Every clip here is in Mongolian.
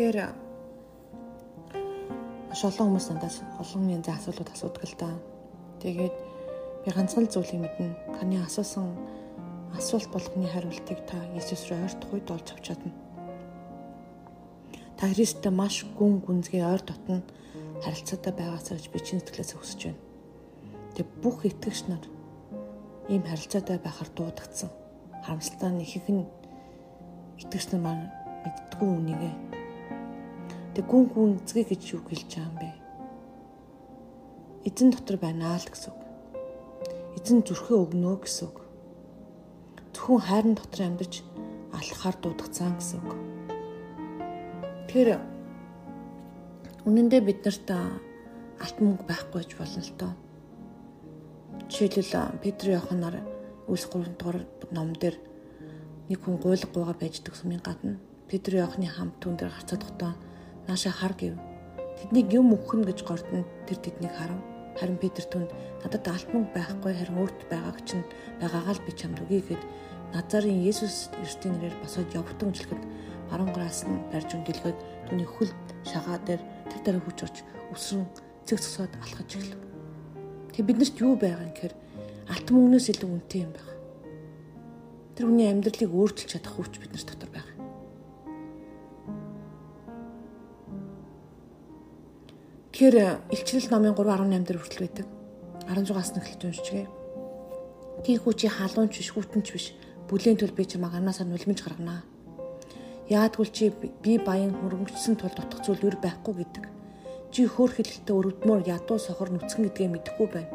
Тэгэхээр маш олон хүмүүс надаас олон янзын асуулууд асуудаг л да. Тэгээд би ганцхан зүйлийг мэднэ. Таны асуусан асуулт болгоны хариултыг та Иесус рүү ойртох үед олж авч чадна. Та Христтэй маш гүн гүнзгий ойр дотно харилцаатай байгаасаа гэж би чин сэтгэлээсээ хүсэж байна. Тэг бүх итгэгч нар ийм харилцаатай байхаар дуудагдсан. Харамсалтай нь ихэнх нь итгэгч нар маань мэддгүй үнийгээ. Тэг гүн гүнзгий гэж юу хэлж байгаа юм бэ? Эзэн дотор байна л гэсэн үг. Эзэн зүрхээ өгнө гэсэн үг. Зөвхөн хайрын дотор амьдарч алхахаар дуудагцсан гэсэн үг. Тэгэхээр үнэндээ бид нарт алт мөнгө байхгүй ч болно л доо. Жишээлбэл Петр Иоханаар үлс 3 дугаар ном дээр нэг хүн гуйлгуугаа байждаг сумын гадна Петр Иохны хамт түн дээр гарцаад хотоо нааша хар гэв. Тэднийг юм өгөх гэж гордон тэр тэднийг харав. Харин Петр түнд надад алтман байхгүй харин өөрт байгааг чинь байгаагаа л би чамд өгье гэд Назарын Есүс Христийн нэрээр босоод явтан үжилхэд баруунгараас нь барьж өндөөлгөөд түүний хөл шагаа дээр тэр дараа хүч орч өсрөн цэг цогсоод алхаж эхлэв. Тэг биднэрт юу байгаа юм гэхээр алтан мөнгнөөс илүү үнэтэй юм байна. Тэр хүний амьдралыг өөрчилж чадах хүч биднэрт дотор Тэгэхээр илчлэл номын 3:18 дээр хүртэл байдаг. 16-аас нь эхэлж уншчихъя. Тийхүү чи халуунч биш, хүтэнч биш. Бүлийн төл би чамаа гарнасаа нулимж гаргана. Яадгүй чи би баян хөрөнгөчсөн тул дутх зүйл юу байхгүй гэдэг. Чи хөөрхөлтөд өрөвдмөр ядуу сохор нүцгэн гэдгээ мэдэхгүй байна.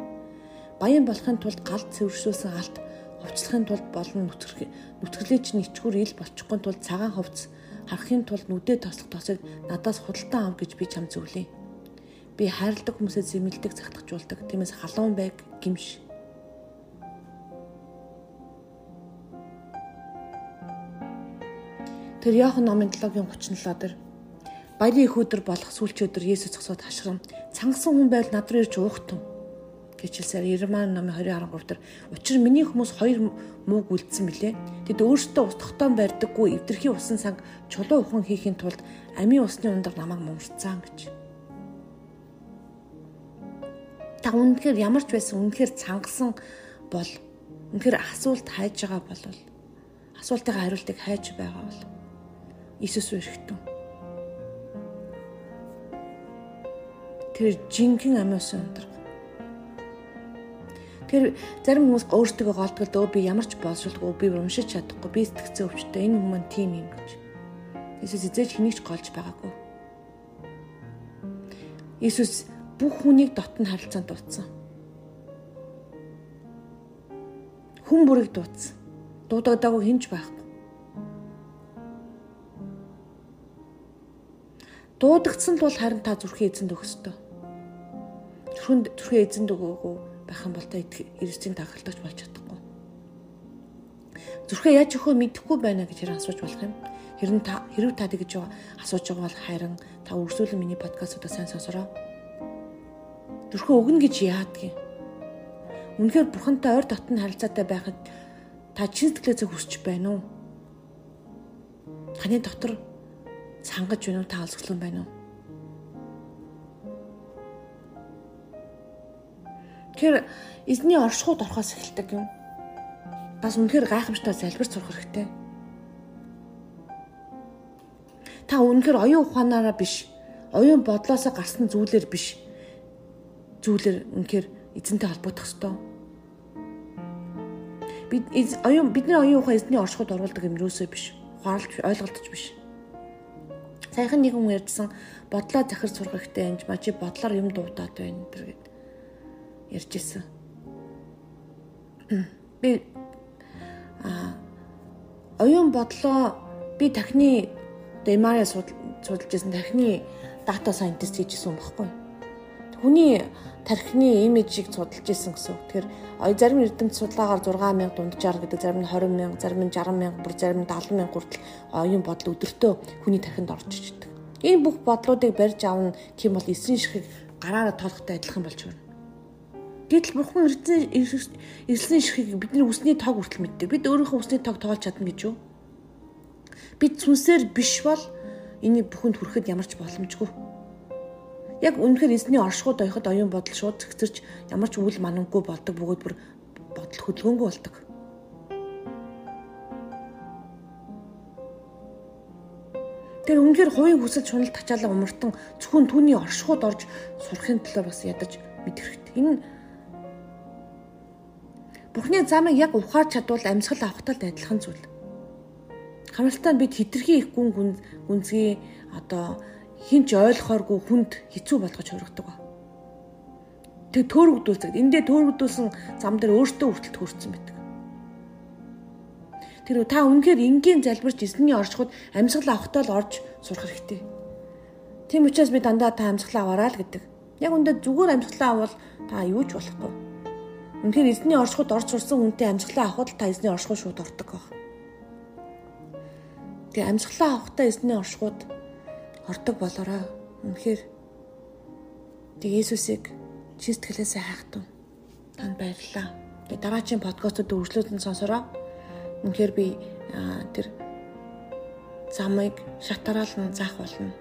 Баян болохын тулд галт цэвэршүүлсэн алт, хувцлахын тулд болон нүцгэр нүцгэлээ чинь ичгүр ил болчихгүй тулд цагаан хувцс харахын тулд нүдэ тослох тосыг надаас худалдан ав гэж би чам зөвлөе би хайрладаг хүмүүсээ зэмэлдэг цагтгажуулдаг. Тиймээс халуун байг гимш. Тэр Иохан номын 7-гийн 37 дээр баярын их өдөр болох сүүлч өдөр Есүс зогсоод хашрам цангасан хүн байл над руу ирж уухтун гэж хэлсээр Ирман номын 20:13 дээр учир миний хүмүүс хоёр мууг үлдсэн билээ. Тэд өөрсдөө ус тогтоон барьдаггүй эвдэрхий усан санг чулуу ухан хийхин тулд амийн усны ундаг намайг мумшцсан гэж. Та үнэхээр ямар ч байсан үнэхээр цангасан бол үнэхээр асуулт хайж байгаа бол асуултын хариултыг хайж байгаа бол Иесус өрхтөн. Тэр жинхэнэ амиус өндөр. Тэр зарим хүмүүс өөртөө голдгол өө би ямар ч боловсруулахгүй би уншиж чадахгүй би сэтгцэн өвчтэй энэ хүмүүс тим юм гэж. Иесус эзэж хэнийг ч голж байгаагүй. Иесус бүх хүнийг дотн харилцаанд дуудсан. Хүн бүрийг дуудсан. Дуудагдаагүй хинч байхгүй. Дуудагдсан бол харин та зүрхийн эзэнд өгөх ёстой. Зүрхэн зүрхийн эзэнд өгөөгүй байх юм бол та эрсдийн тахалдагч болж чадахгүй. Зүрхээ яаж өгөхөө мэдэхгүй байна гэж хэрэг асууж болох юм. Хэрэн та хэрв та тэгж асууж байгаа бол харин та үргэлжлүүлэн миний подкастуудаа сайн сонсороо зүрхөө өгнө гэж яадгийг. Үнэхээр бурхантай ойр дотн харилцаатай байхад та чин сэтгэлээсээ хүсч байна уу? Таны дотор цангаж байна уу? Та алсгалан байна уу? Тэгэхээр эзний оршихуйд орохоос эхэлдэг юм. Бас үнэхээр гайхамшигтай залбир сурах хэрэгтэй. Та үнэхээр оюун ухаанаараа биш, оюун бодлоосоо гарсан зүйлээр биш зүйлэр үнэхээр эзэнтэй холбогдох ёстой. Бид оюун бидний оюун ухаан эзний оршихуйд оруулдаг юм юусоо биш. Ухаарлж ойлголтож биш. Саяхан нэг хүн ярьдсан бодлоо захир хэрэгтэй энэ мачи бодлоор юм дуудаад байна тэр гэд ярьж исэн. Би а оюун бодлоо би тахны Демария судалж байсан тахны дата сайентист хийжсэн юм баггүй. Хүний тархины имижийг судалж исэн гэсэн. Тэгэхээр зарим эрдэмт судалгаагаар 6000 дунджаар гэдэг зарим нь 20000, зарим нь 60000, бүр зарим нь 70000 хүртэл оюун бодол өдөртөө хүний тархинд орж ичдэг. Энэ бүх бодлуудыг барьж авна тийм бол эсрэг шихийг гараараа тоолохтой адилхан болж байна. Гэтэл бурхан эзэн шихийг бидний үсний тог хүртэл мэддэг. Бид өөрийнхөө үсний тог тоолж чадна гэж юу? Бид сүнсээр биш бол энэ бүхэнд хүрэхэд ямар ч боломжгүй. Яг үнэхээр эзний оршихуд ойход оюун бодол шууд зэгцэрч ямар ч үйл манангүй болдог бөгөөд бүр бодол хөдөлгөөнгүй болдог. Тэр үнэхээр хувийн хүсэл шунал тачаалаа умартан зөвхөн түүний оршихуд орж сурахын төлөө бас ядаж мэдэх хэрэгтэй. Энэ Бурхны замыг яг ухаар чадвал амьсгал авахтал адилхан зүйл. Хамралтай бид хитрхи их гүн гүнзгий одоо хинч ойлгохооргүй хүнд хэцүү болгож хүргэдэг ба. Тэг төөрөгдүүлдэг. Эндээ төөрөгдүүлсэн зам дээр өөртөө хүртэл төрсэн байдаг. Тэр та үнэхээр энгийн залбирч эзний оршиход амьсгал авахтаа л орж сурах хэрэгтэй. Тийм учраас би дандаа та амьсгалаа аваарай л гэдэг. Яг үндэ зүгээр амьсгалаа авал та юу ч болохгүй. Үнэхээр эзний оршиход орж сурсан хүнтэй амьсгалаа авахд та эзний оршихуд шууд ордог баг. Тэгээ амьсгалаа авахтаа эзний оршихуд ордог болорой. Үнэхээр тэг Есүсийг чин сэтгэлээсээ хайхтун. Танд баярлалаа. Тэгээ дараагийн подкастууд үргэлжлүүлэн сонсороо. Үнэхээр би тэр замыг шатараал нь заах болно.